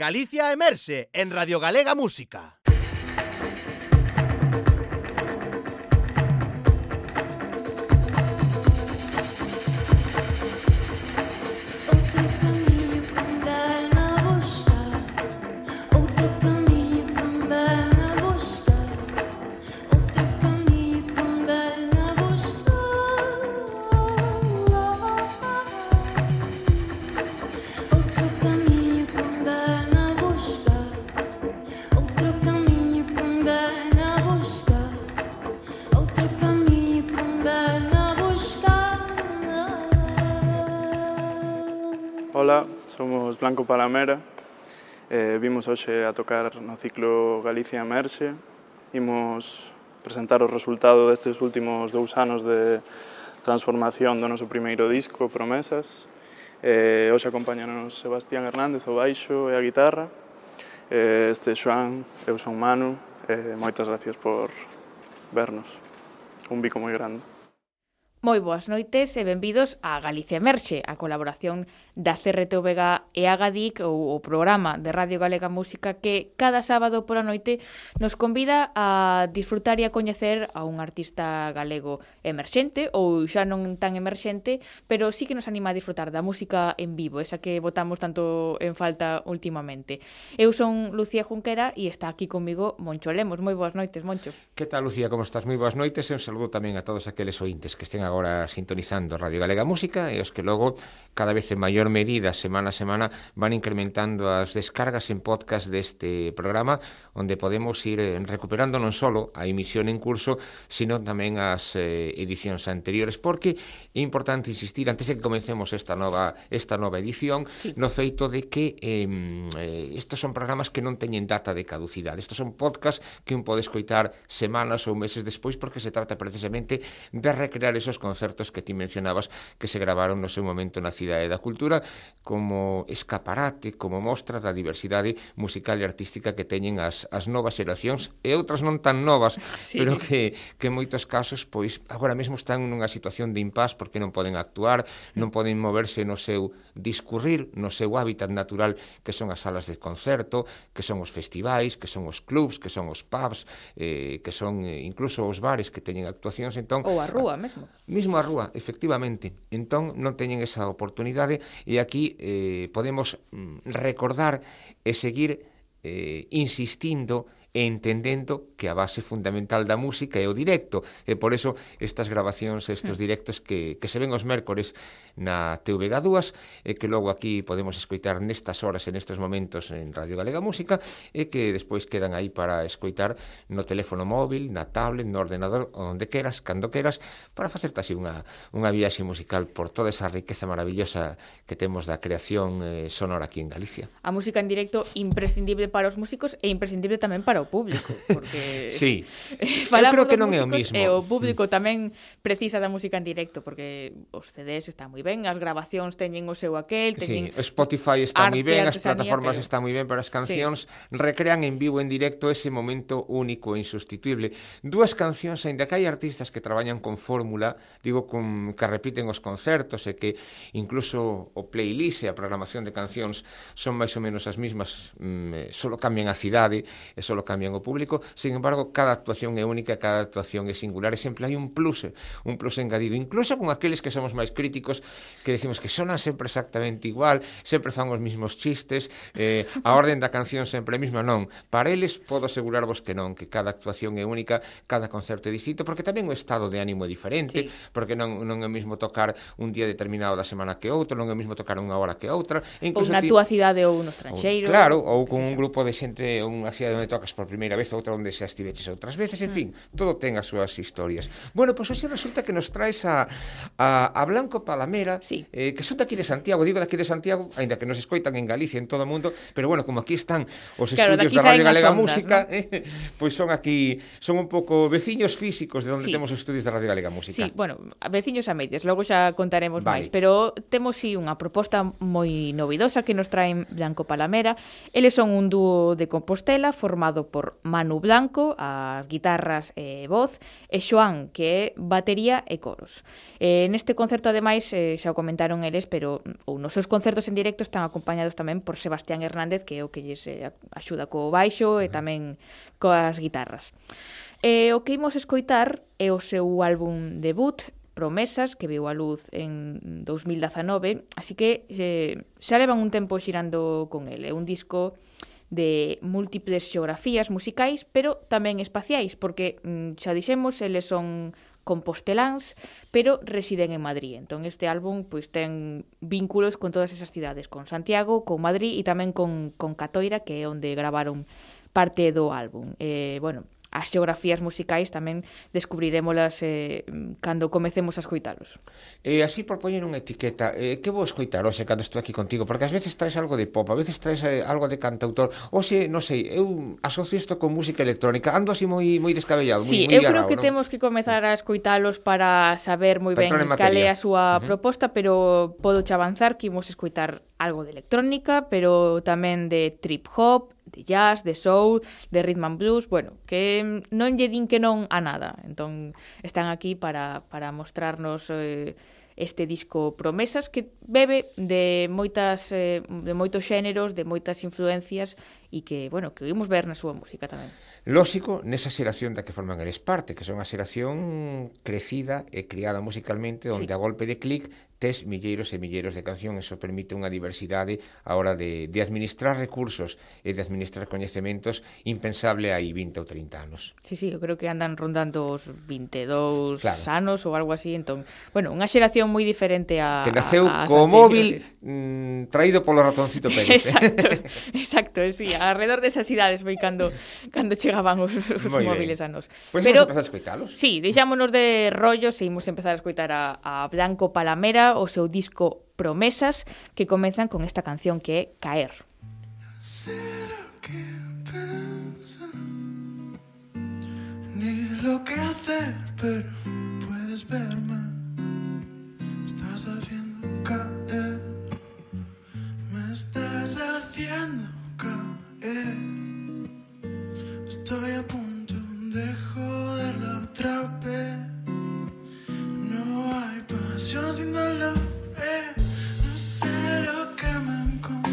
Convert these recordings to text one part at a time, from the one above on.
Galicia Emerse en Radio Galega Música. Blanco Palamera. Eh, vimos hoxe a tocar no ciclo Galicia Emerxe. Imos presentar o resultado destes últimos dous anos de transformación do noso primeiro disco, Promesas. Eh, hoxe acompañanos Sebastián Hernández, o baixo e a guitarra. Eh, este Xoan, eu son Manu. Eh, moitas gracias por vernos. Un bico moi grande. Moi boas noites e benvidos a Galicia Emerxe, a colaboración da CRTVG e Agadic ou o programa de Radio Galega Música que cada sábado pola noite nos convida a disfrutar e a coñecer a un artista galego emerxente ou xa non tan emerxente, pero sí que nos anima a disfrutar da música en vivo, esa que votamos tanto en falta últimamente. Eu son Lucía Junquera e está aquí comigo Moncho Lemos. Moi boas noites, Moncho. Que tal, Lucía? Como estás? Moi boas noites e un saludo tamén a todos aqueles ointes que estén agora sintonizando Radio Galega Música e os que logo cada vez en maior medida semana a semana van incrementando as descargas en podcast deste programa onde podemos ir eh, recuperando non só a emisión en curso sino tamén as eh, edicións anteriores porque é importante insistir antes de que comencemos esta nova esta nova edición sí. no feito de que eh, estes son programas que non teñen data de caducidade estos son podcast que un pode escoitar semanas ou meses despois porque se trata precisamente de recrear esos concertos que ti mencionabas que se gravaron no seu momento na Cidade da Cultura como escaparate, como mostra da diversidade musical e artística que teñen as, as novas xeracións e outras non tan novas, sí. pero que, que en moitos casos pois agora mesmo están nunha situación de impás porque non poden actuar, non poden moverse no seu discurrir, no seu hábitat natural que son as salas de concerto, que son os festivais, que son os clubs, que son os pubs, eh, que son eh, incluso os bares que teñen actuacións, entón... Ou a rúa mesmo. Mismo a rúa, efectivamente. Entón non teñen esa oportunidade e aquí eh, podemos mm, recordar e seguir eh, insistindo e entendendo que a base fundamental da música é o directo e por eso estas grabacións, estes mm. directos que, que se ven os mércores na TVG2 e que logo aquí podemos escoitar nestas horas e nestes momentos en Radio Galega Música e que despois quedan aí para escoitar no teléfono móvil, na tablet, no ordenador, onde queras, cando queras, para facerte así unha, unha viaxe musical por toda esa riqueza maravillosa que temos da creación eh, sonora aquí en Galicia. A música en directo imprescindible para os músicos e imprescindible tamén para ao o público, porque Sí. Eu creo que non é o mismo. E o mm. público tamén precisa da música en directo porque os CDs están moi ben, as grabacións teñen o seu aquel, teñen sí, Spotify está moi ben, as plataformas pero... están moi ben, pero as cancións sí. recrean en vivo en directo ese momento único e insustituible. Dúas cancións, aínda que hai artistas que traballan con fórmula, digo con que repiten os concertos e que incluso o playlist e a programación de cancións son máis ou menos as mismas, mm, eh, solo cambian a cidade e solo cambian o público, sin embargo, cada actuación é única, cada actuación é singular, e sempre hai un plus, un plus engadido, incluso con aqueles que somos máis críticos, que decimos que sonan sempre exactamente igual, sempre fan os mismos chistes, eh, a orden da canción sempre a mesma, non. Para eles podo asegurarvos que non, que cada actuación é única, cada concerto é distinto, porque tamén o estado de ánimo é diferente, sí. porque non, non é o mesmo tocar un día determinado da semana que outro, non é o mesmo tocar unha hora que outra, e incluso ou na ti... túa cidade ou no estranxeiro. Ou, claro, ou con un grupo de xente, unha cidade onde tocas por primeira vez, outra onde xa estiveches outras veces, en mm. fin, todo ten as súas historias. Bueno, pois pues, hoxe resulta que nos traes a, a, a Blanco Palamera, sí. eh, que son daqui de Santiago, digo daqui de Santiago, aínda que nos escoitan en Galicia en todo o mundo, pero bueno, como aquí están os claro, estudios da Radio Galega ondas, Música, ¿no? eh, pois pues son aquí, son un pouco veciños físicos de onde sí. temos os estudios da Radio Galega Música. Sí, bueno, veciños a medias, logo xa contaremos vale. máis, pero temos si sí, unha proposta moi novidosa que nos traen Blanco Palamera. Eles son un dúo de Compostela formado por Manu Blanco, as guitarras e voz, e Xoán, que é batería e coros. Eh, neste concerto, ademais, eh, xa o comentaron eles, pero ou nos seus concertos en directo están acompañados tamén por Sebastián Hernández, que é o que lles eh, axuda co baixo e tamén coas guitarras. E o que imos escoitar é o seu álbum debut, Promesas, que viu a luz en 2019, así que eh, xa levan un tempo xirando con ele. É un disco de múltiples xeografías musicais, pero tamén espaciais, porque mm, xa dixemos, eles son composteláns, pero residen en Madrid. Entón este álbum pois ten vínculos con todas esas cidades, con Santiago, con Madrid e tamén con, con Catoira, que é onde gravaron parte do álbum. Eh, bueno, as xeografías musicais tamén descubrirémolas eh, cando comecemos a escoitalos. E eh, así por poñer unha etiqueta, eh, que vou escoitar hoxe cando estou aquí contigo? Porque ás veces traes algo de pop, a veces traes eh, algo de cantautor, Hoxe, non sei, eu asocio isto con música electrónica, ando así moi moi descabellado, sí, moi, moi eu creo que non? temos que comezar a escoitalos para saber moi ben cal é a súa uh -huh. proposta, pero podo che avanzar que imos escoitar algo de electrónica, pero tamén de trip hop, de jazz, de soul, de rhythm and blues, bueno, que non lle din que non a nada. Entón, están aquí para, para mostrarnos eh, este disco Promesas que bebe de moitas eh, de moitos xéneros, de moitas influencias e que, bueno, que vimos ver na súa música tamén. Lóxico, nesa xeración da que forman eles parte, que son a xeración crecida e criada musicalmente, onde sí. a golpe de clic tes milleiros e milleiros de canción, eso permite unha diversidade a hora de, de administrar recursos e de administrar coñecementos impensable hai 20 ou 30 anos. Sí, sí, eu creo que andan rondando os 22 claro. anos ou algo así, entón, bueno, unha xeración moi diferente a Que naceu a, a co móvil mm, traído polo ratoncito Pérez. Eh. Exacto, eh? exacto, sí, alrededor desas idades foi cando cando chegaban os, os moi móviles a nos. Pois pues Pero, a escoitalos. Sí, deixámonos de rollos e imos empezar a escoitar a, a Blanco Palamera o seu disco Promesas que comezan con esta canción que é Caer. sé lo que pensar, ni lo que hacer, pero puedes verme. Me estás haciendo caer, me estás haciendo caer. Estoy a punto de joderla otra vez. No hay pasión sin dolor. eh. No sé lo que me encontraré.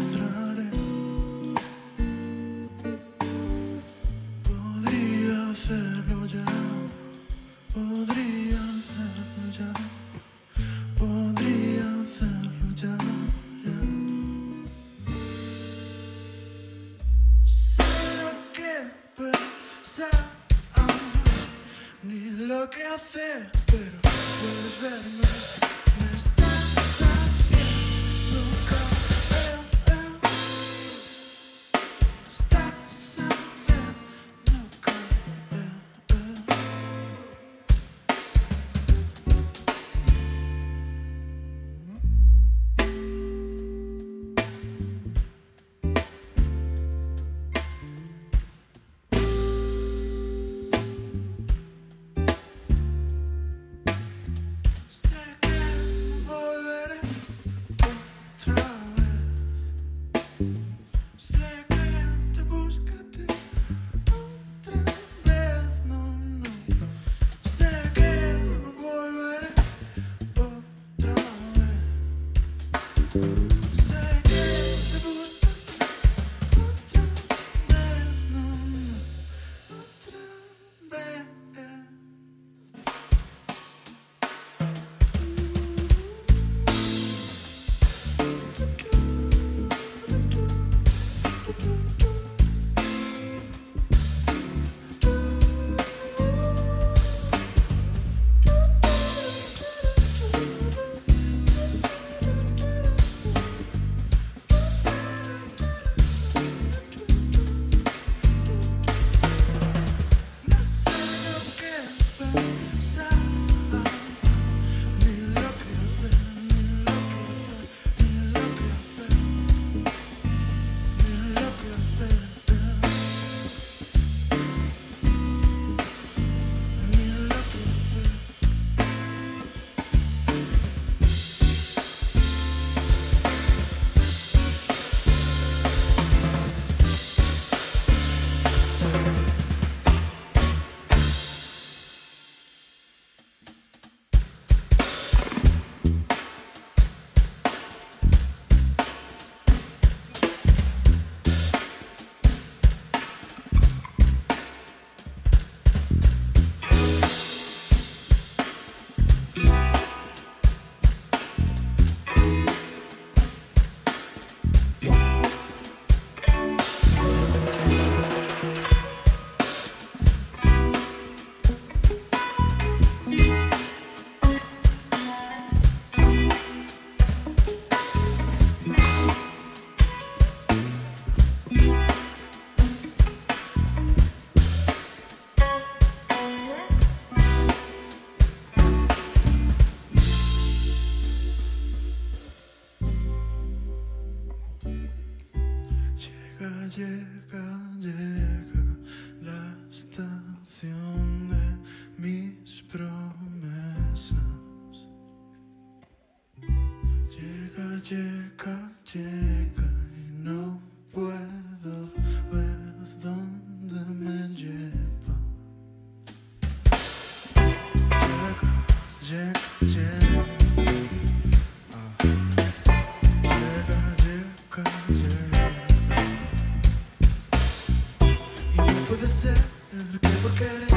Ser que por querer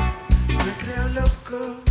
me crea loco.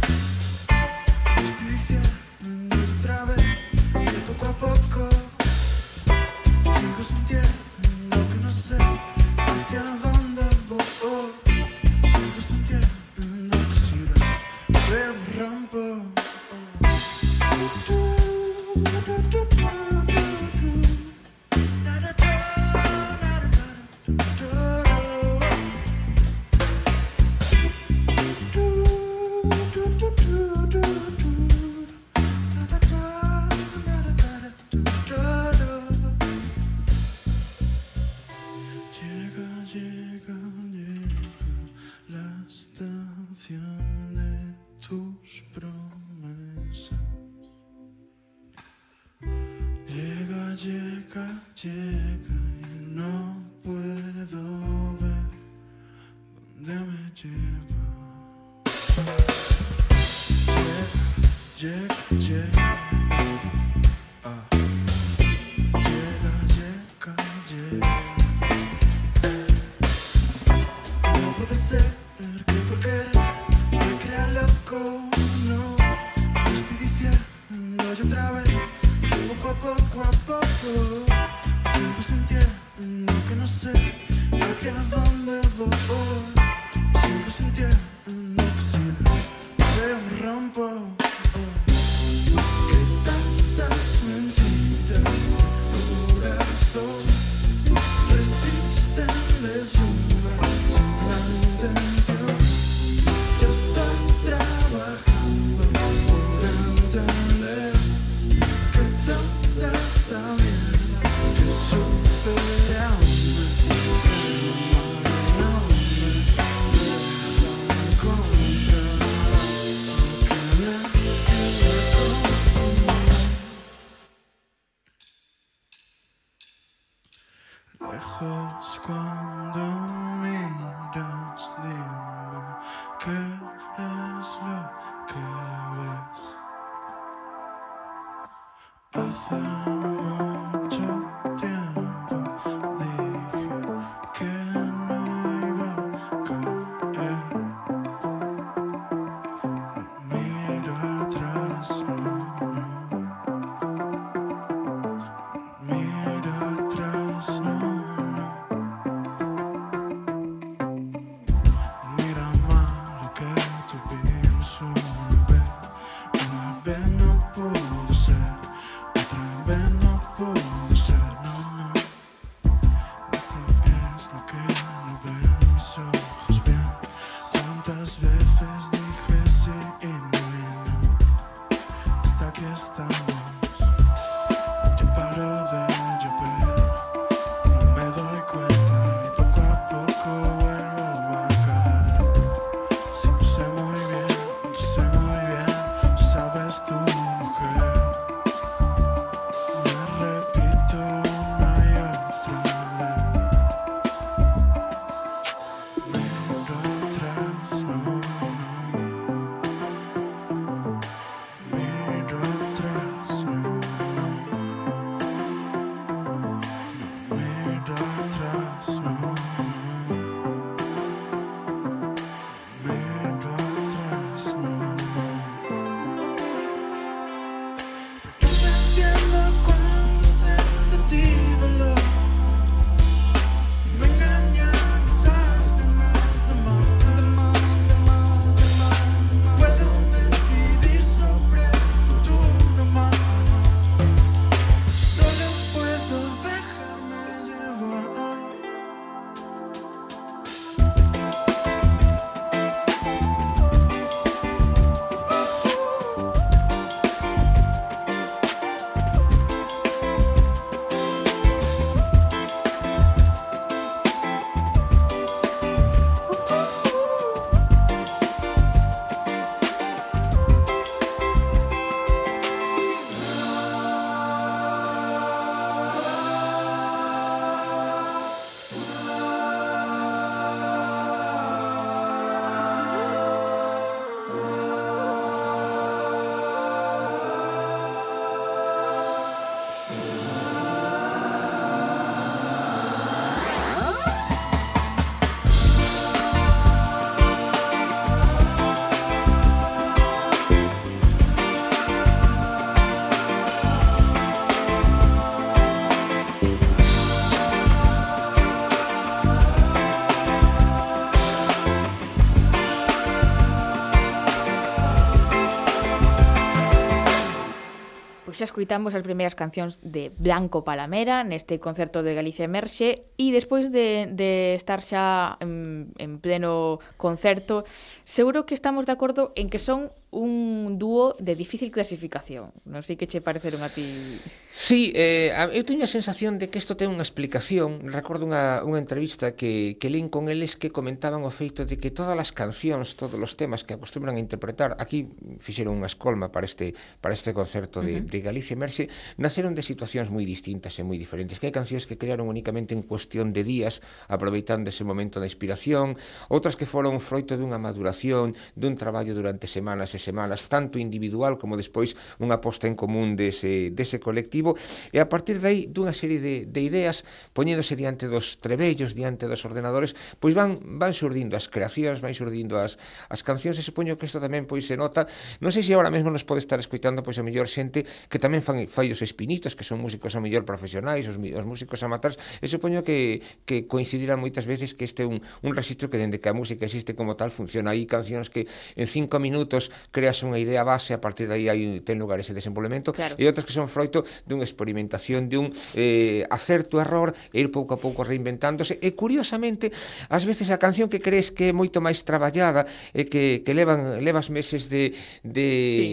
escuitamos as primeiras cancións de Blanco Palamera neste concerto de Galicia Emerxe e despois de, de estar xa en, en pleno concerto, seguro que estamos de acordo en que son un dúo de difícil clasificación. Non sei que che pareceron a ti. Sí, eh, eu teño a sensación de que isto ten unha explicación. Recordo unha, unha entrevista que, que lín con eles que comentaban o feito de que todas as cancións, todos os temas que acostumbran a interpretar, aquí fixeron unha escolma para este, para este concerto de, uh -huh. de Galicia Merxe, naceron de situacións moi distintas e moi diferentes. Que hai cancións que crearon únicamente en cuestión de días, aproveitando ese momento da inspiración, outras que foron froito dunha maduración, dun traballo durante semanas semanas, tanto individual como despois unha posta en común dese, dese colectivo, e a partir de aí dunha serie de, de ideas poñéndose diante dos trebellos, diante dos ordenadores, pois van, van surdindo as creacións, van surdindo as, as cancións, e supoño que isto tamén pois se nota, non sei se agora mesmo nos pode estar escoitando pois a mellor xente que tamén fan fai os espinitos, que son músicos a mellor profesionais, os, os músicos amateurs, e supoño que, que coincidirán moitas veces que este é un, un registro que dende que a música existe como tal funciona. Hai cancións que en cinco minutos creas unha idea base, a partir de aí hai, ten lugar ese desenvolvemento, claro. e outras que son froito dunha experimentación, dun eh, acerto-error, e ir pouco a pouco reinventándose, e curiosamente, ás veces a canción que crees que é moito máis traballada, e que, que levan, levas meses de, de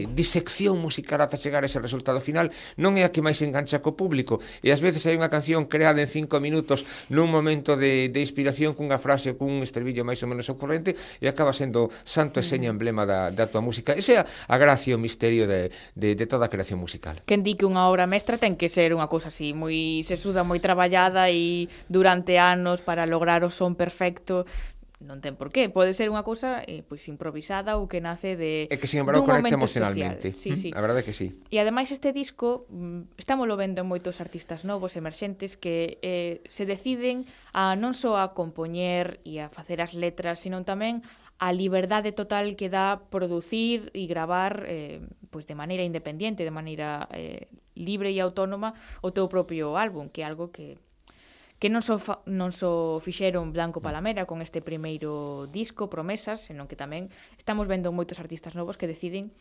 sí. disección musical ata chegar a ese resultado final, non é a que máis engancha co público, e ás veces hai unha canción creada en cinco minutos nun momento de, de inspiración cunha frase, cun estribillo máis ou menos ocorrente, e acaba sendo santo e seña mm. emblema da, da tua música música. Ese é a gracia e o misterio de, de, de toda a creación musical. Quen di que unha obra mestra ten que ser unha cousa así, moi sesuda, moi traballada e durante anos para lograr o son perfecto non ten por qué, pode ser unha cousa eh, pois improvisada ou que nace de É que sin embargo conecta emocionalmente. Sí, sí. A verdade é que sí. E ademais este disco mm, estámoslo vendo moitos artistas novos emerxentes que eh, se deciden a non só a compoñer e a facer as letras, sino tamén a liberdade total que dá producir e gravar eh, pois de maneira independiente, de maneira eh, libre e autónoma o teu propio álbum, que é algo que que non só, fa, non só so fixeron Blanco mm. Palamera con este primeiro disco, Promesas, senón que tamén estamos vendo moitos artistas novos que deciden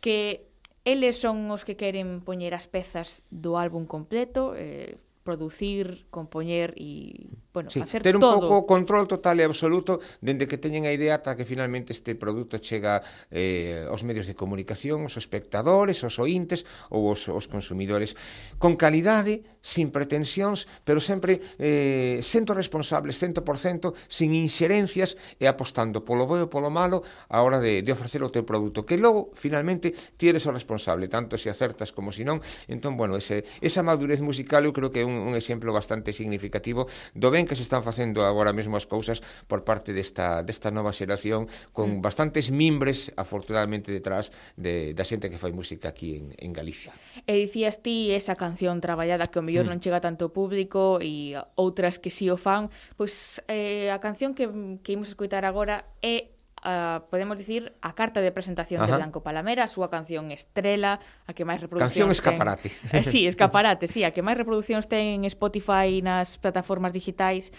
que eles son os que queren poñer as pezas do álbum completo, eh, producir, compoñer e, bueno, sí, facer ter un todo. pouco control total e absoluto dende que teñen a idea ata que finalmente este produto chega eh, aos medios de comunicación, aos espectadores, aos ointes ou aos, aos consumidores. Con calidade, sin pretensións, pero sempre eh, sento responsables 100%, sin inxerencias e apostando polo bo e polo malo a hora de, de ofrecer o teu produto, que logo, finalmente, ti eres o responsable, tanto se acertas como se non. Entón, bueno, ese, esa madurez musical eu creo que é un, un exemplo bastante significativo do ben que se están facendo agora mesmo as cousas por parte desta, desta nova xeración con mm. bastantes mimbres, afortunadamente, detrás de, da xente que fai música aquí en, en Galicia. E dicías ti esa canción traballada que o mellor mm. non chega tanto público e outras que si sí o fan, pois eh, a canción que, que imos escoitar agora é Uh, podemos dicir a carta de presentación Ajá. de Blanco Palamera, a súa canción Estrela, a que máis reproduccións Canción escaparate. Ten... Eh, sí, escaparate, sí, a que máis reproduccións ten en Spotify nas plataformas digitais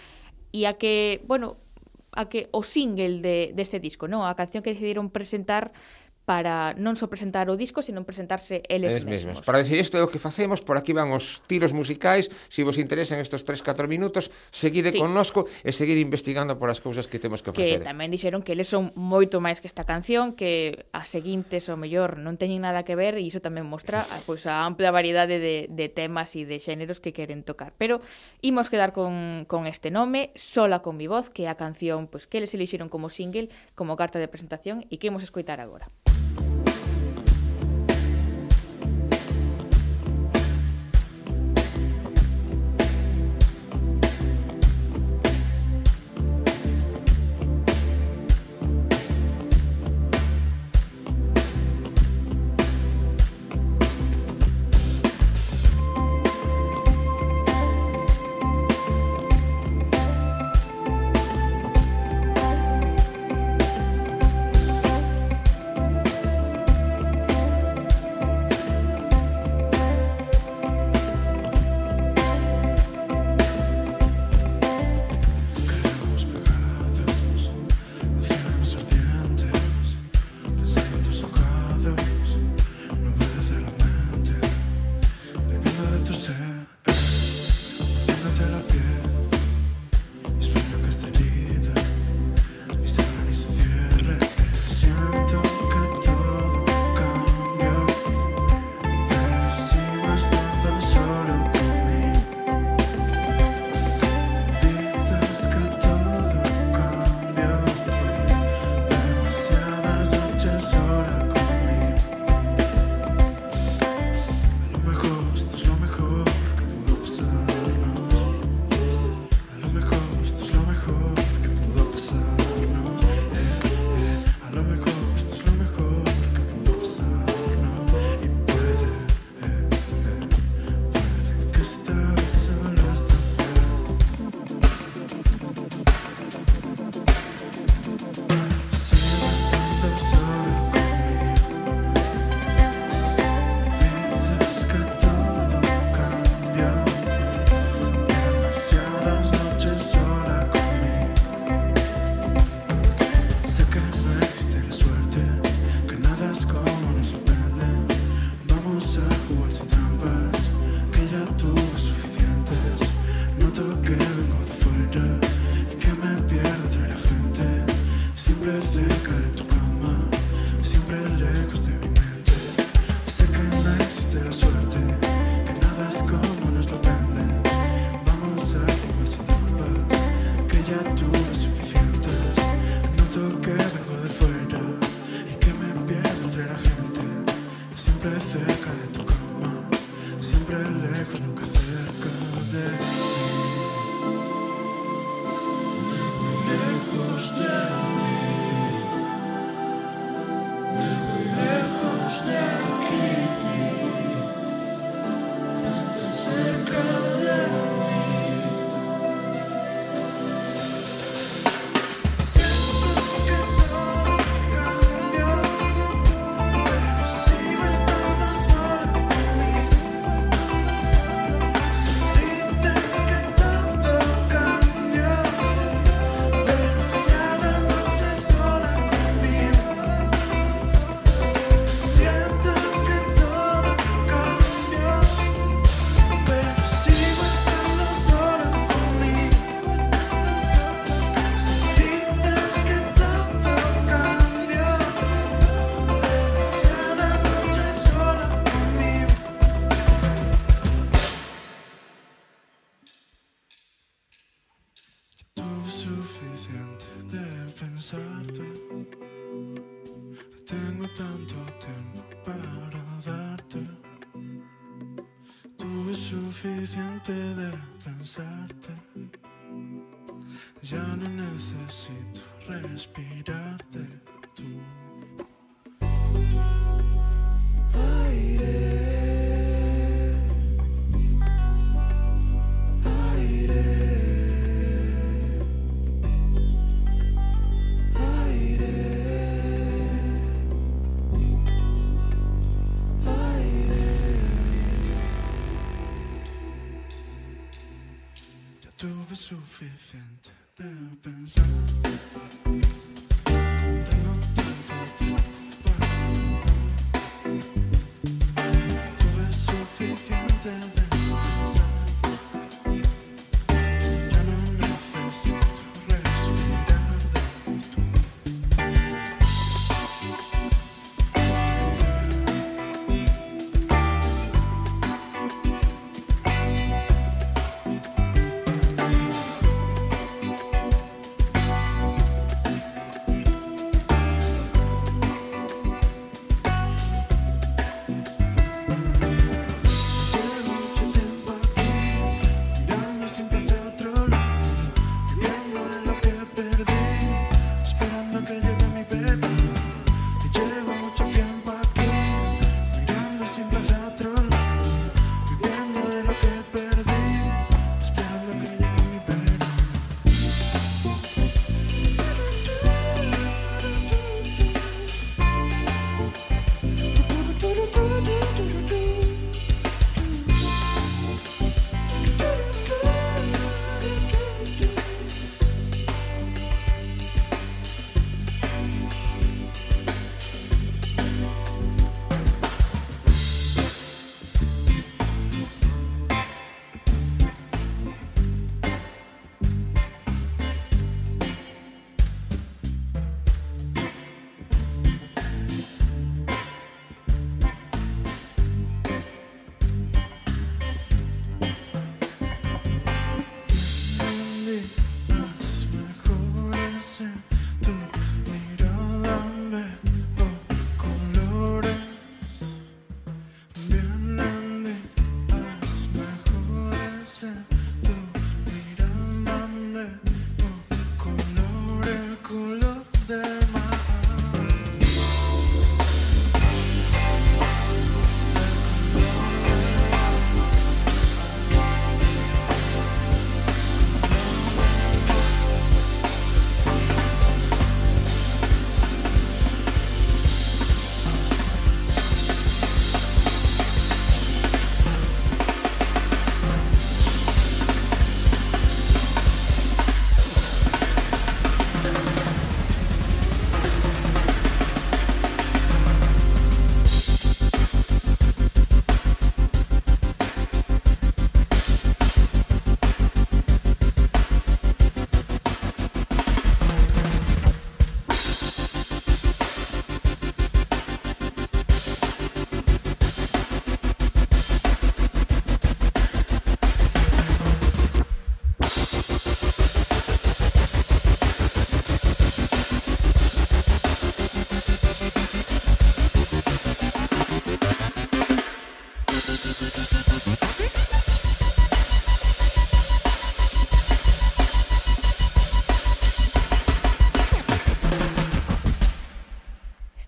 e a que, bueno, a que o single de deste de disco, non? A canción que decidiron presentar para non só presentar o disco, senón presentarse eles, eles mesmos. mesmos. Para decir isto é o que facemos, por aquí van os tiros musicais, se si vos interesan estes 3-4 minutos, seguide sí. connosco e seguir investigando por as cousas que temos que ofrecer. Que tamén dixeron que eles son moito máis que esta canción, que as seguintes ou mellor non teñen nada que ver e iso tamén mostra pois, a ampla variedade de, de temas e de xéneros que queren tocar. Pero imos quedar con, con este nome, Sola con mi voz, que é a canción pois, que eles elixeron como single, como carta de presentación e que imos escoitar agora. tengo tanto tiempo para darte. Tuve suficiente de pensarte. Ya no necesito respirarte tú.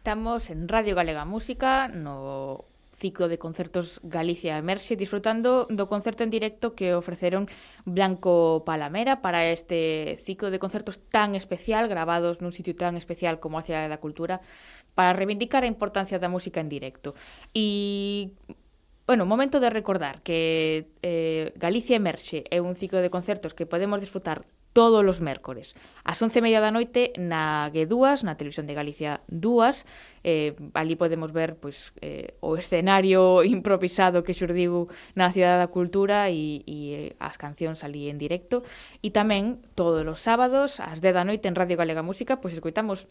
Estamos en Radio Galega Música, no ciclo de concertos Galicia Emerxe, disfrutando do concerto en directo que ofreceron Blanco Palamera para este ciclo de concertos tan especial, grabados nun sitio tan especial como a Cidade da Cultura, para reivindicar a importancia da música en directo. E Bueno, momento de recordar que eh, Galicia Emerxe é un ciclo de concertos que podemos disfrutar todos os mércores. Ás 11:30 da noite na G2, na Televisión de Galicia 2, eh, ali podemos ver pois, eh, o escenario improvisado que xurdiu na Cidade da Cultura e, e eh, as cancións ali en directo. E tamén todos os sábados, ás 10 da noite en Radio Galega Música, pois escoitamos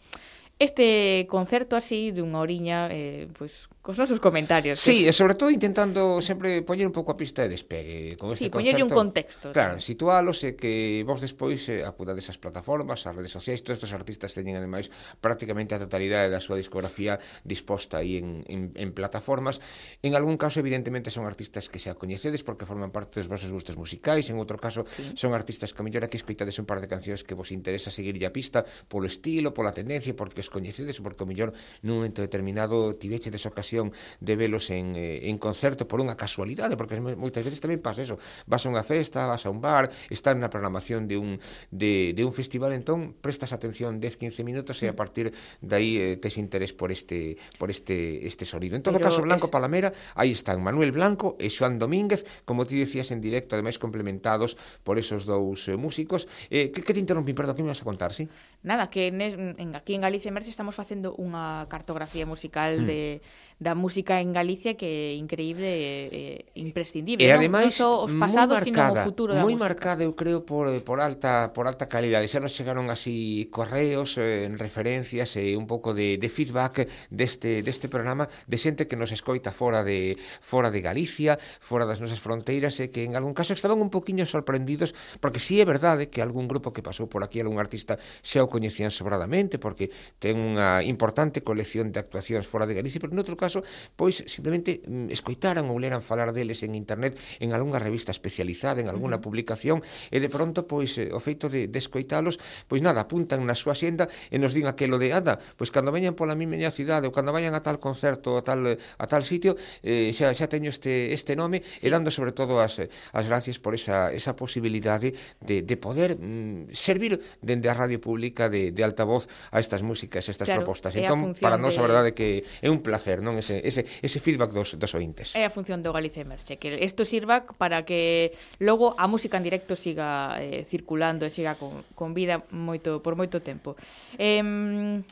este concerto así dunha oriña eh, pois, cos nosos comentarios. Sí, que... e sobre todo intentando sempre poñer un pouco a pista de despegue con este sí, concerto. un contexto. Claro, sí. situalos e que vos despois eh, acudades ás plataformas, ás redes sociais, todos estes artistas teñen ademais prácticamente a totalidade da súa discografía disposta aí en, en, en plataformas. En algún caso, evidentemente, son artistas que xa coñecedes porque forman parte dos vosos gustos musicais, en outro caso, sí. son artistas que a mellor aquí escoitades un par de cancións que vos interesa seguir a pista polo estilo, pola tendencia, porque descoñecedes porque o mellor nun momento determinado tiveche desocasión de velos en, eh, en concerto por unha casualidade, porque moitas veces tamén pasa eso. Vas a unha festa, vas a un bar, estás na programación de un, de, de un festival, entón prestas atención 10-15 minutos e a mm. partir dai eh, tes interés por este por este este sonido. En todo Pero caso, Blanco es... Palamera, aí están Manuel Blanco e Xoan Domínguez, como ti dicías en directo, ademais complementados por esos dous eh, músicos. Eh, que, que te interrumpí, perdón, que me vas a contar, sí? Nada, que en, en, aquí en Galicia Merche estamos facendo unha cartografía musical mm. de, da música en Galicia que é increíble e eh, imprescindible. E non? ademais, non os pasados, sino o futuro da moi música. marcada, eu creo, por, por, alta, por alta calidade. Xa nos chegaron así correos, eh, en referencias e eh, un pouco de, de feedback deste, deste programa de xente que nos escoita fora de fora de Galicia, fora das nosas fronteiras e eh, que en algún caso estaban un poquinho sorprendidos porque si sí é verdade que algún grupo que pasou por aquí, algún artista xa o coñecían sobradamente porque ten unha importante colección de actuacións fora de Galicia, pero noutro caso, pois simplemente mm, escoitaran ou leran falar deles en internet en algunha revista especializada, en algunha publicación, e de pronto, pois, eh, o feito de, de escoitalos, pois nada, apuntan na súa xenda e nos din aquelo de, anda, pois cando veñan pola mi meña cidade ou cando vayan a tal concerto, a tal, a tal sitio, eh, xa, xa teño este, este nome, e dando sobre todo as, eh, as gracias por esa, esa posibilidade de, de poder mm, servir dende a radio pública de, de altavoz a estas músicas críticas estas claro, propostas. Entón, para nós, de... a verdade, que é un placer, non? Ese, ese, ese feedback dos, dos ointes. É a función do Galicia Emerxe, que isto sirva para que logo a música en directo siga eh, circulando e siga con, con vida moito por moito tempo. Eh,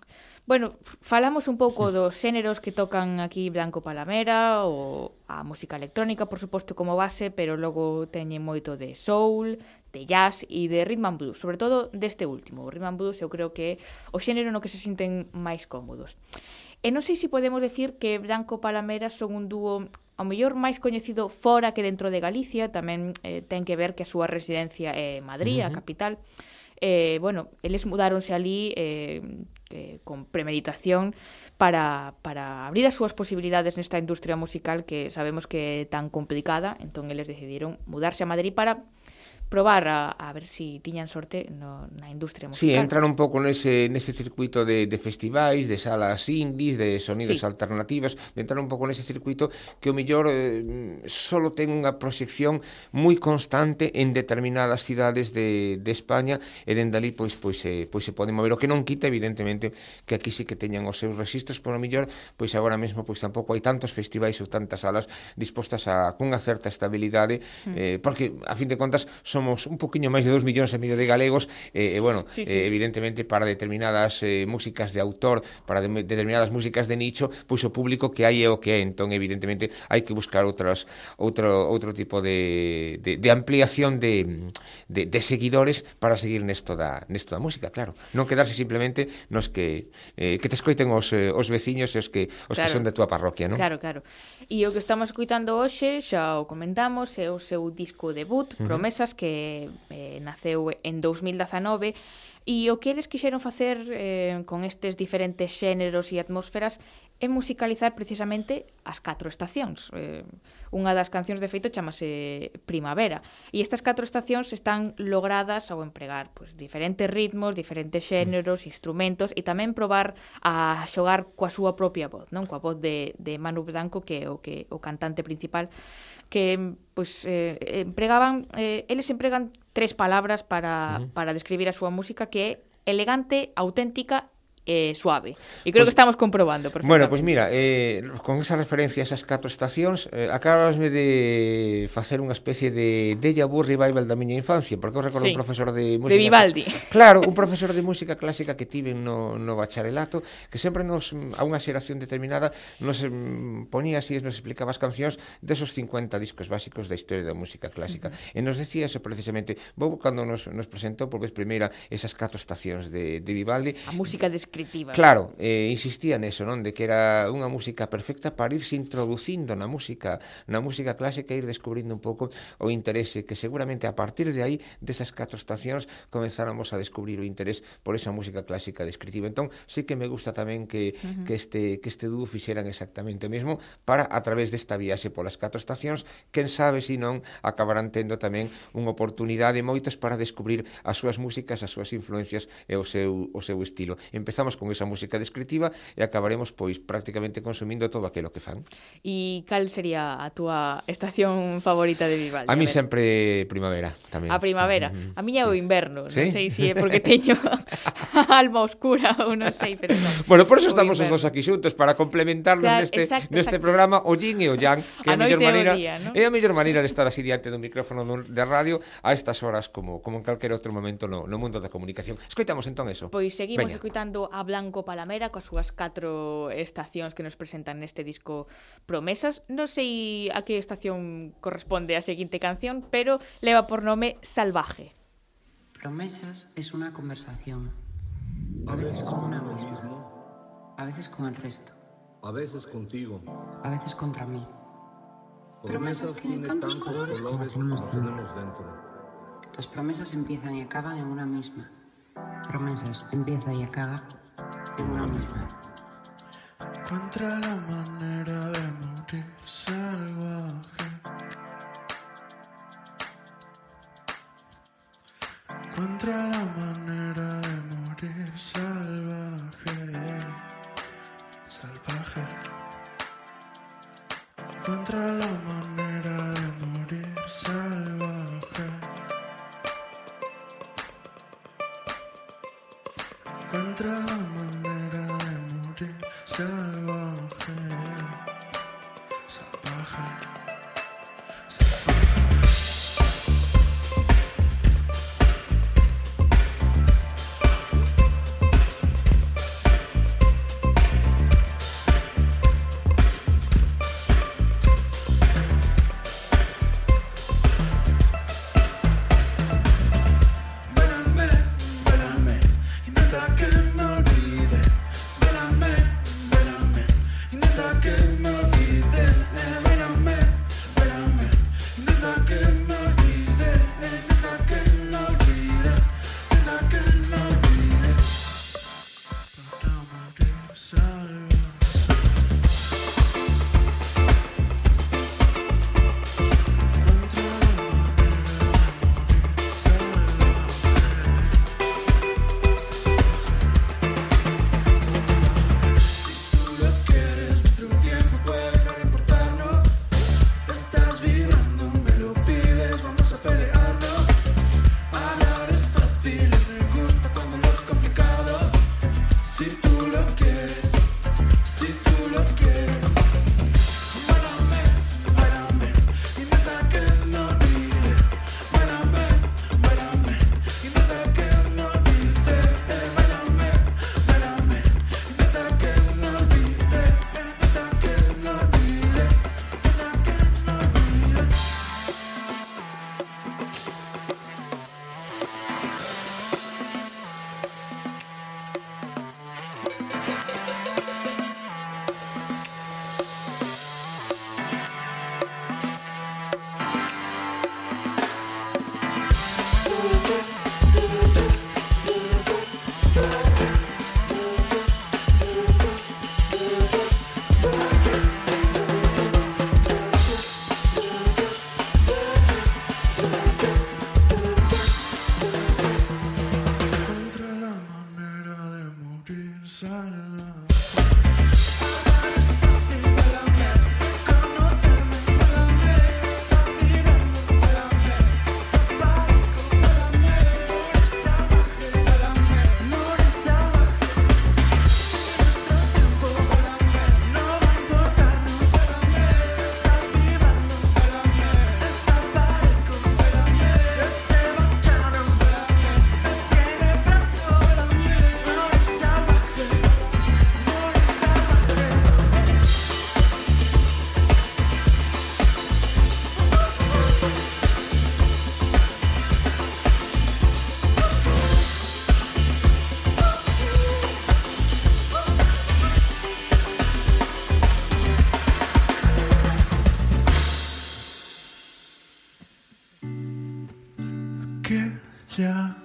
Bueno, falamos un pouco dos xéneros que tocan aquí Blanco Palamera ou a música electrónica, por suposto, como base, pero logo teñen moito de soul, de jazz e de rhythm and blues, sobre todo deste último. O rhythm and blues eu creo que é o xénero no que se sinten máis cómodos. E non sei se podemos decir que Branco Palamera son un dúo ao mellor máis coñecido fora que dentro de Galicia, tamén eh, ten que ver que a súa residencia é Madrid, uh -huh. a capital. Eh, bueno, eles mudáronse ali eh, eh, con premeditación para, para abrir as súas posibilidades nesta industria musical que sabemos que é tan complicada, entón eles decidiron mudarse a Madrid para probar a, a ver si tiñan sorte no, na industria musical. Sí, entrar un pouco nese, nese circuito de, de festivais, de salas indies, de sonidos sí. alternativas, de entrar un pouco nese circuito que o millor eh, solo ten unha proxección moi constante en determinadas cidades de, de España e dende ali pois, pois, se, pois se poden mover. O que non quita, evidentemente, que aquí sí que teñan os seus registros, pero o millor, pois agora mesmo pois tampouco hai tantos festivais ou tantas salas dispostas a cunha certa estabilidade, mm. eh, porque, a fin de contas, somos un poquinho máis de 2 millóns e medio de galegos eh, e, eh, bueno, sí, sí. Eh, evidentemente para determinadas eh, músicas de autor, para de, determinadas músicas de nicho, pois o público que hai é o que é, entón evidentemente hai que buscar outras outro outro tipo de, de, de ampliación de, de, de seguidores para seguir nesto da nesto da música, claro. Non quedarse simplemente nos que eh, que te escoiten os eh, os veciños e os que os claro. que son da túa parroquia, non? Claro, claro. E o que estamos escuitando hoxe, xa o comentamos, é o seu disco debut, uh -huh. Promesas que que eh, naceu en 2019 e o que eles quixeron facer eh, con estes diferentes xéneros e atmósferas é musicalizar precisamente as catro estacións. Eh, unha das cancións de feito chamase Primavera e estas catro estacións están logradas ao empregar pues, diferentes ritmos, diferentes xéneros, mm. instrumentos e tamén probar a xogar coa súa propia voz, non? Coa voz de, de Manu Blanco que é o que o cantante principal que pois eh, empregaban eh, eles empregan tres palabras para, uh -huh. para describir a súa música que é elegante, auténtica eh, suave. E creo pues, que estamos comprobando. Bueno, pois pues mira, eh, con esa referencia a esas catro estacións, eh, acabasme de facer unha especie de déjà vu revival da miña infancia, porque eu recordo sí. un profesor de música... De Vivaldi. Claro, un profesor de música clásica que tive no, no bacharelato, que sempre nos, a unha xeración determinada, nos mm, ponía así, nos explicaba as cancións desos 50 discos básicos da historia da música clásica. Uh -huh. E nos decía eso precisamente, vou cando nos, nos presentou por vez primeira esas catro estacións de, de Vivaldi... A música de descriptiva. Claro, eh, insistía neso, non? De que era unha música perfecta para irse introducindo na música, na música clásica e ir descubrindo un pouco o interese, que seguramente a partir de aí, desas catro estacións, comenzáramos a descubrir o interés por esa música clásica descriptiva. Entón, sí que me gusta tamén que, uh -huh. que, este, que este dúo fixeran exactamente o mesmo para, a través desta viaxe polas catro estacións, quen sabe se si non acabarán tendo tamén unha oportunidade moitos para descubrir as súas músicas, as súas influencias e o seu, o seu estilo. Empezamos comezamos con esa música descriptiva e acabaremos pois prácticamente consumindo todo aquilo que fan. E cal sería a túa estación favorita de Vivaldi? A, mí sempre primavera tamén. A primavera. Uh -huh. A miña sí. o inverno, ¿Sí? non sei se si é porque teño alma oscura ou non sei, pero non. Bueno, por eso estamos os dos aquí xuntos para complementarnos claro, neste exacto, neste exacto. programa o yin e o yang, que a, a mellor maneira día, ¿no? é a mellor maneira de estar así diante do micrófono de radio a estas horas como como en calquer outro momento no, no mundo da comunicación. Escoitamos entón eso. Pois seguimos Veña. escoitando a Blanco Palamera coas súas catro estacións que nos presentan neste disco Promesas. Non sei a que estación corresponde a seguinte canción, pero leva por nome Salvaje. Promesas es una conversación, a veces con una misma, a veces con el resto, a veces contigo, a veces contra mí. Promesas tienen tantos colores como tenemos dentro. Las promesas empiezan y acaban en una misma. Promesas empieza y acaba Encuentra la manera de morir salvaje. Encuentra la manera de morir. Salvaje. que ya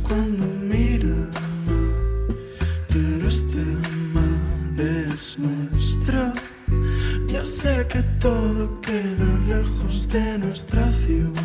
cuando mira pero este mal es nuestro ya sé que todo queda lejos de nuestra ciudad.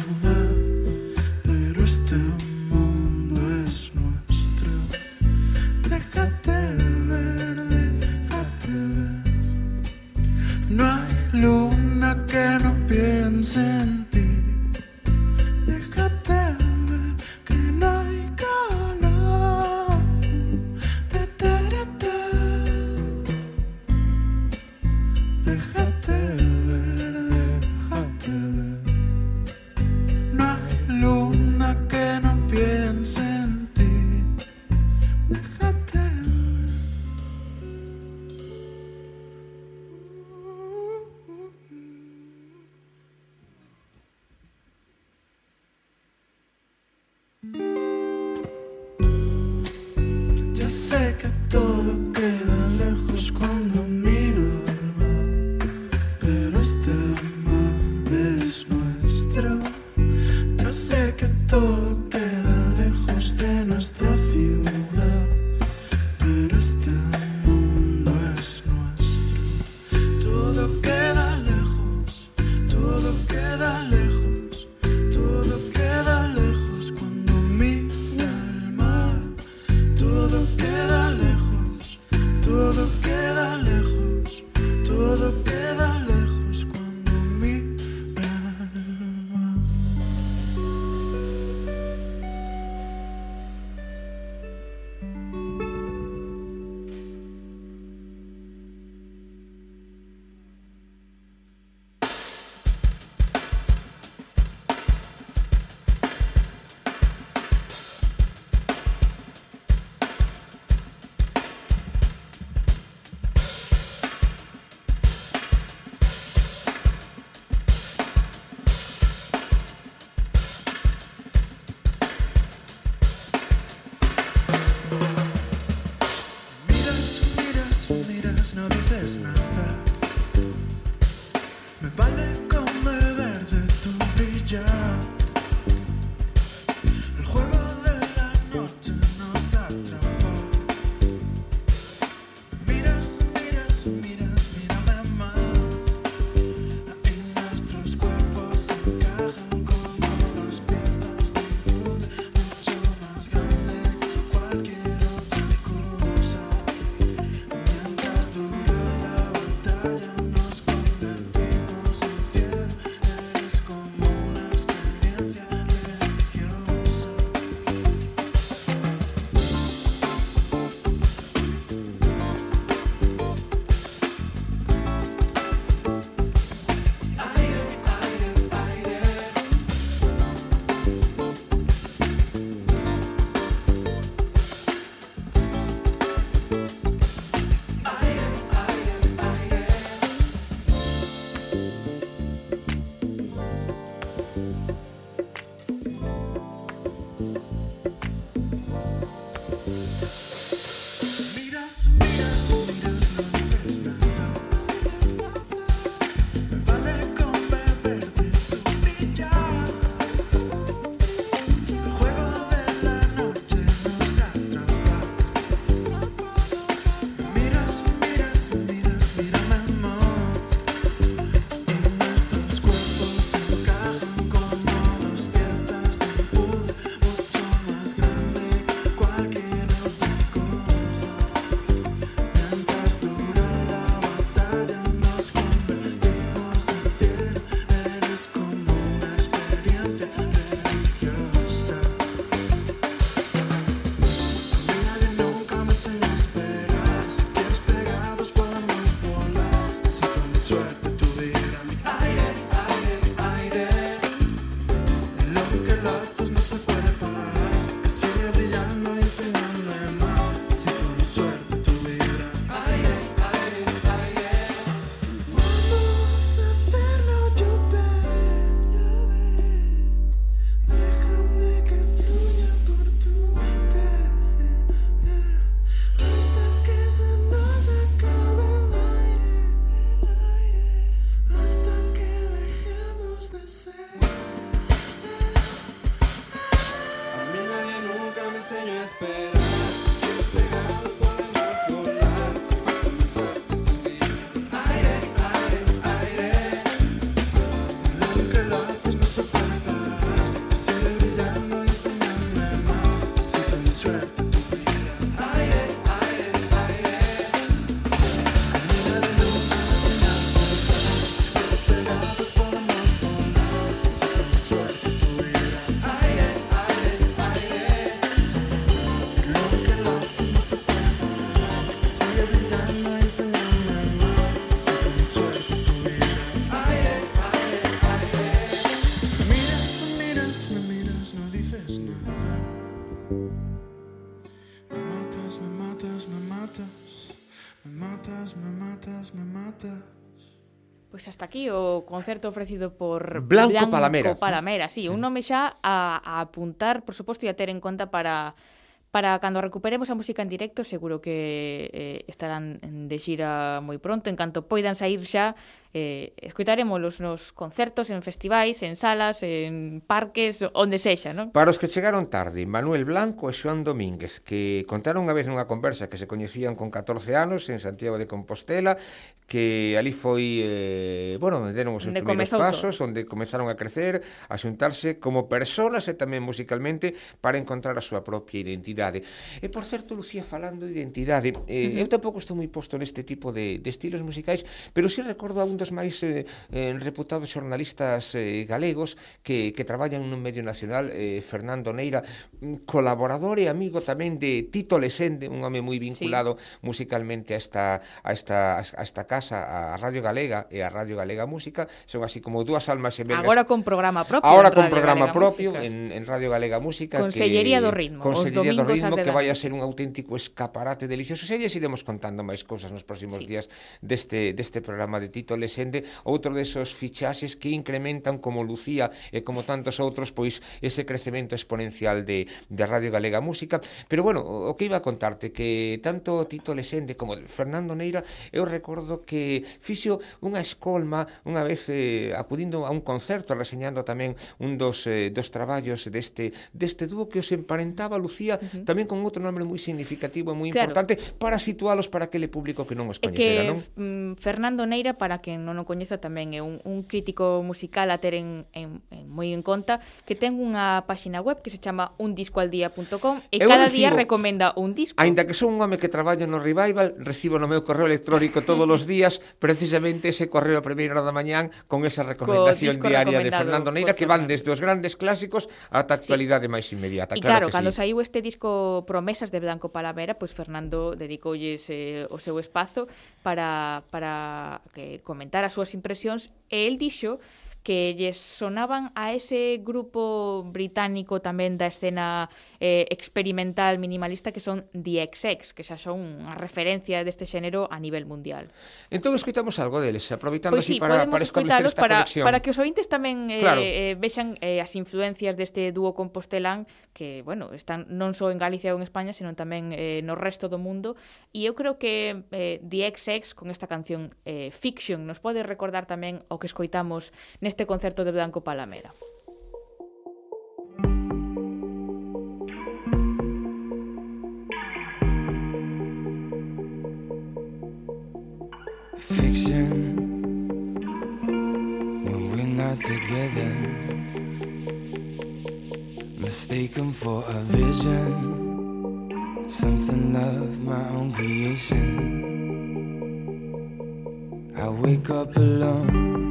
o concerto ofrecido por Blanco, Blanco Palamera. Palamera, sí, un nome xa a, a apuntar, por suposto, e a ter en conta para para cando recuperemos a música en directo seguro que eh, estarán de xira moi pronto en canto poidan sair xa eh, escoitarémolos nos concertos, en festivais, en salas, en parques, onde sexa, non? Para os que chegaron tarde, Manuel Blanco e Xoan Domínguez, que contaron unha vez nunha conversa que se coñecían con 14 anos en Santiago de Compostela, que ali foi, eh, bueno, onde deron os seus primeiros pasos, todo. onde comezaron a crecer, a xuntarse como persoas e tamén musicalmente para encontrar a súa propia identidade. E, por certo, Lucía, falando de identidade, eh, uh -huh. eu tampouco estou moi posto neste tipo de, de estilos musicais, pero si sí recordo a un dos máis eh, eh, reputados xornalistas eh, galegos que, que traballan nun medio nacional, eh, Fernando Neira, mm, colaborador e amigo tamén de Tito Lesende, un home moi vinculado sí. musicalmente a esta, a, esta, a esta casa, a Radio Galega e a Radio Galega Música, son así como dúas almas gemelas. Agora con programa propio. Agora con Radio programa Galega propio Música. en, en Radio Galega Música. Consellería que, do Ritmo. Consellería do Ritmo, que vai a ser un auténtico escaparate delicioso. Se lles iremos contando máis cousas nos próximos sí. días deste, deste programa de Tito Lesende presente outro desos fichaxes que incrementan como Lucía e como tantos outros pois ese crecemento exponencial de, de Radio Galega Música pero bueno, o que iba a contarte que tanto Tito Lesende como Fernando Neira eu recordo que fixo unha escolma unha vez eh, acudindo a un concerto reseñando tamén un dos, eh, dos traballos deste, deste dúo que os emparentaba Lucía uh -huh. tamén con outro nome moi significativo e moi claro. importante para situalos para aquele público que non os coñecera, que, non? Mm, Fernando Neira para que quen non o coñeza tamén é un, un crítico musical a ter en, en, en moi en conta que ten unha páxina web que se chama undiscoaldía.com e Eu cada recibo, día recomenda un disco. Ainda que son un home que traballa no Revival, recibo no meu correo electrónico todos os días precisamente ese correo a primeira hora da mañán con esa recomendación Co diaria de Fernando Neira que van desde os grandes clásicos ata a actualidade sí. máis inmediata. E claro, claro que cando sí. saiu este disco Promesas de Blanco Palavera, pois pues Fernando dedicoulles eh, o seu espazo para, para que comentar comentar as súas impresións e el dixo que lles sonaban a ese grupo británico tamén da escena eh, experimental minimalista que son The XX, que xa son unha referencia deste xénero a nivel mundial. Entón escoitamos algo deles, aproveitando pois sí, así para, para establecer esta para, conexión. Para que os ointes tamén eh, claro. eh, vexan eh, as influencias deste dúo compostelán que, bueno, están non só en Galicia ou en España, senón tamén eh, no resto do mundo. E eu creo que eh, The XX, con esta canción eh, Fiction, nos pode recordar tamén o que escoitamos neste concerto de Blanco Palamera. fiction when we're not together. Mistaken for a vision, something of my own creation. I wake up alone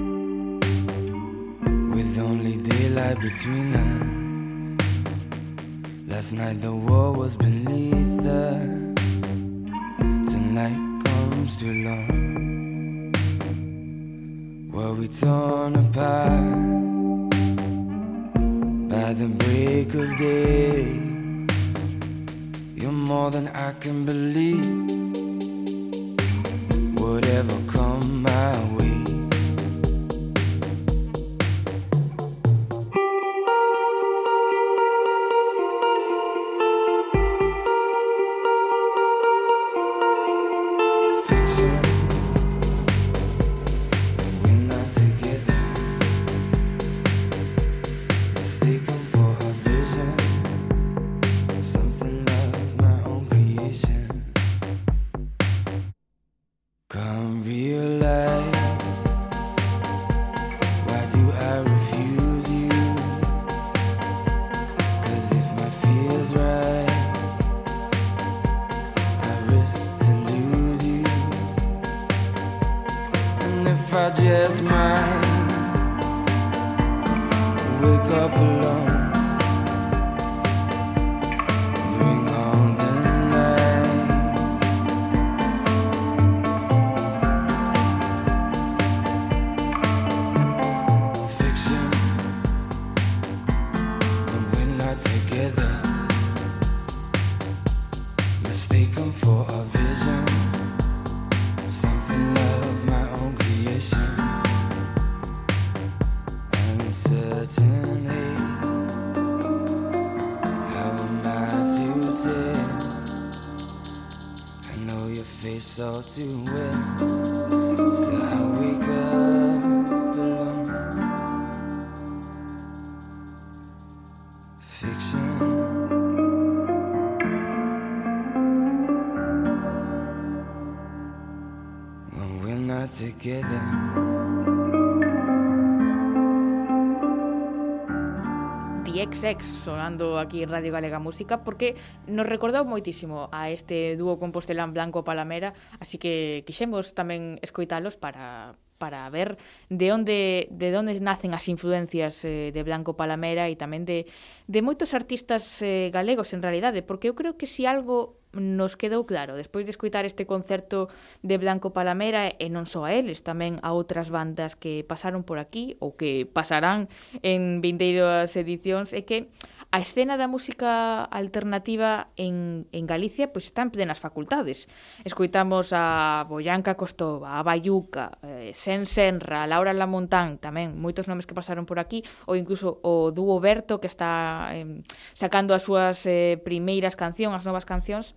with only daylight between us. Last night the war was beneath us. Tonight comes too long. Were we torn apart by the break of day? You're more than I can believe. Whatever come my way. together. XX sonando aquí Radio Galega Música porque nos recordou moitísimo a este dúo compostelán Blanco Palamera, así que quixemos tamén escoitalos para para ver de onde de onde nacen as influencias eh, de Blanco Palamera e tamén de de moitos artistas eh, galegos en realidade, porque eu creo que si algo nos quedou claro, despois de escoitar este concerto de Blanco Palamera, e non só a eles, tamén a outras bandas que pasaron por aquí, ou que pasarán en vindeiras edicións, é que a escena da música alternativa en, en Galicia pois está en plenas facultades. Escoitamos a Boyanca Costova, a Bayuca, eh, Sen Senra, Laura Lamontán, tamén moitos nomes que pasaron por aquí, ou incluso o dúo Berto que está eh, sacando as súas eh, primeiras cancións, as novas cancións,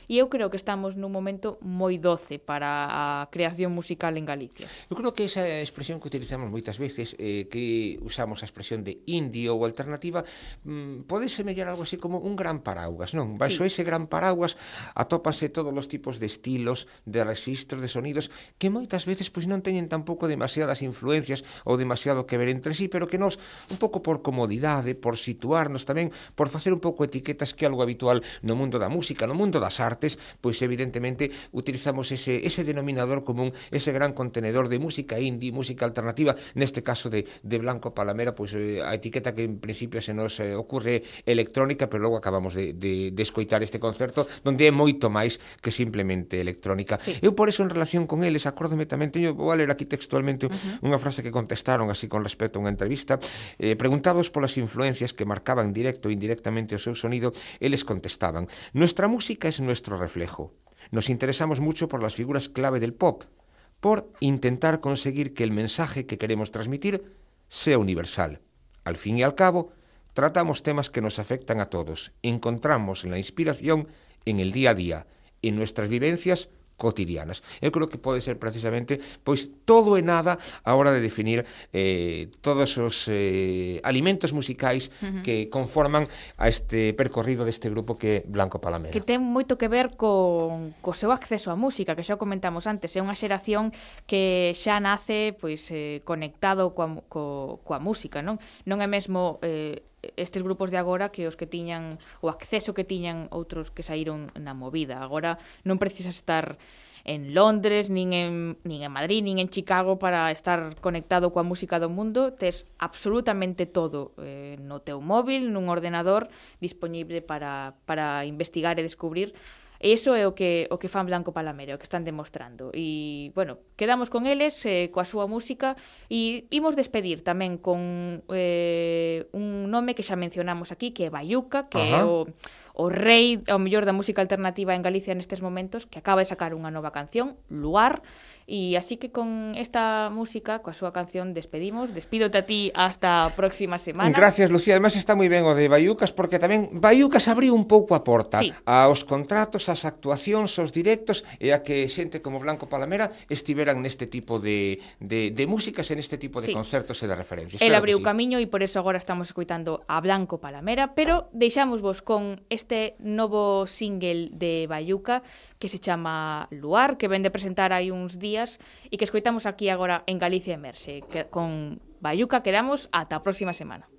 e eu creo que estamos nun momento moi doce para a creación musical en Galicia. Eu creo que esa expresión que utilizamos moitas veces, eh, que usamos a expresión de indie ou alternativa, mm, pode semellar algo así como un gran paraugas, non? Baixo sí. ese gran paraugas atópase todos os tipos de estilos, de registros, de sonidos, que moitas veces pois non teñen tampouco demasiadas influencias ou demasiado que ver entre sí, pero que nos, un pouco por comodidade, por situarnos tamén, por facer un pouco etiquetas que é algo habitual no mundo da música, no mundo das artes, pois evidentemente utilizamos ese, ese denominador común, ese gran contenedor de música indie, música alternativa, neste caso de, de Blanco Palamera, pois eh, a etiqueta que en principio se nos eh, ocurre electrónica, pero logo acabamos de, de, de escoitar este concerto, donde é moito máis que simplemente electrónica. Sí. Eu por eso en relación con eles, acórdome tamén, teño, vou a ler aquí textualmente uh -huh. unha frase que contestaron así con respecto a unha entrevista, eh, preguntados polas influencias que marcaban directo e indirectamente o seu sonido, eles contestaban, nuestra música es nuestra nuestro reflejo. Nos interesamos mucho por las figuras clave del pop, por intentar conseguir que el mensaje que queremos transmitir sea universal. Al fin y al cabo, tratamos temas que nos afectan a todos. Encontramos la inspiración en el día a día, en nuestras vivencias cotidianas. Eu creo que pode ser precisamente pois todo e nada a hora de definir eh, todos os eh, alimentos musicais uh -huh. que conforman a este percorrido deste grupo que é Blanco Palamera. Que ten moito que ver con co seu acceso á música, que xa comentamos antes, é unha xeración que xa nace pois eh, conectado coa, co, coa música, non? Non é mesmo eh, estes grupos de agora que os que tiñan o acceso que tiñan outros que saíron na movida. Agora non precisas estar en Londres, nin en, nin en Madrid, nin en Chicago para estar conectado coa música do mundo, tes absolutamente todo eh, no teu móvil, nun ordenador, disponible para, para investigar e descubrir E iso é o que o que fan Blanco Palamero, que están demostrando. E, bueno, quedamos con eles, eh, coa súa música, e imos despedir tamén con eh, un nome que xa mencionamos aquí, que é Bayuca, que Ajá. é o o rei, ao mellor da música alternativa en Galicia nestes momentos, que acaba de sacar unha nova canción, Luar, E así que con esta música, coa súa canción, despedimos. Despídote a ti hasta a próxima semana. Gracias, Lucía. Además está moi ben o de Bayucas, porque tamén Bayucas abriu un pouco a porta sí. aos contratos, ás actuacións, aos directos, e a que xente como Blanco Palamera estiveran neste tipo de, de, de músicas, en este tipo de sí. concertos e de referencias. El abriu sí. camiño e por eso agora estamos escuitando a Blanco Palamera, pero deixamos vos con este novo single de Bayuca que se chama Luar, que ven de presentar hai uns días días e que escoitamos aquí agora en Galicia Emerxe. Que, con Bayuca quedamos ata a próxima semana.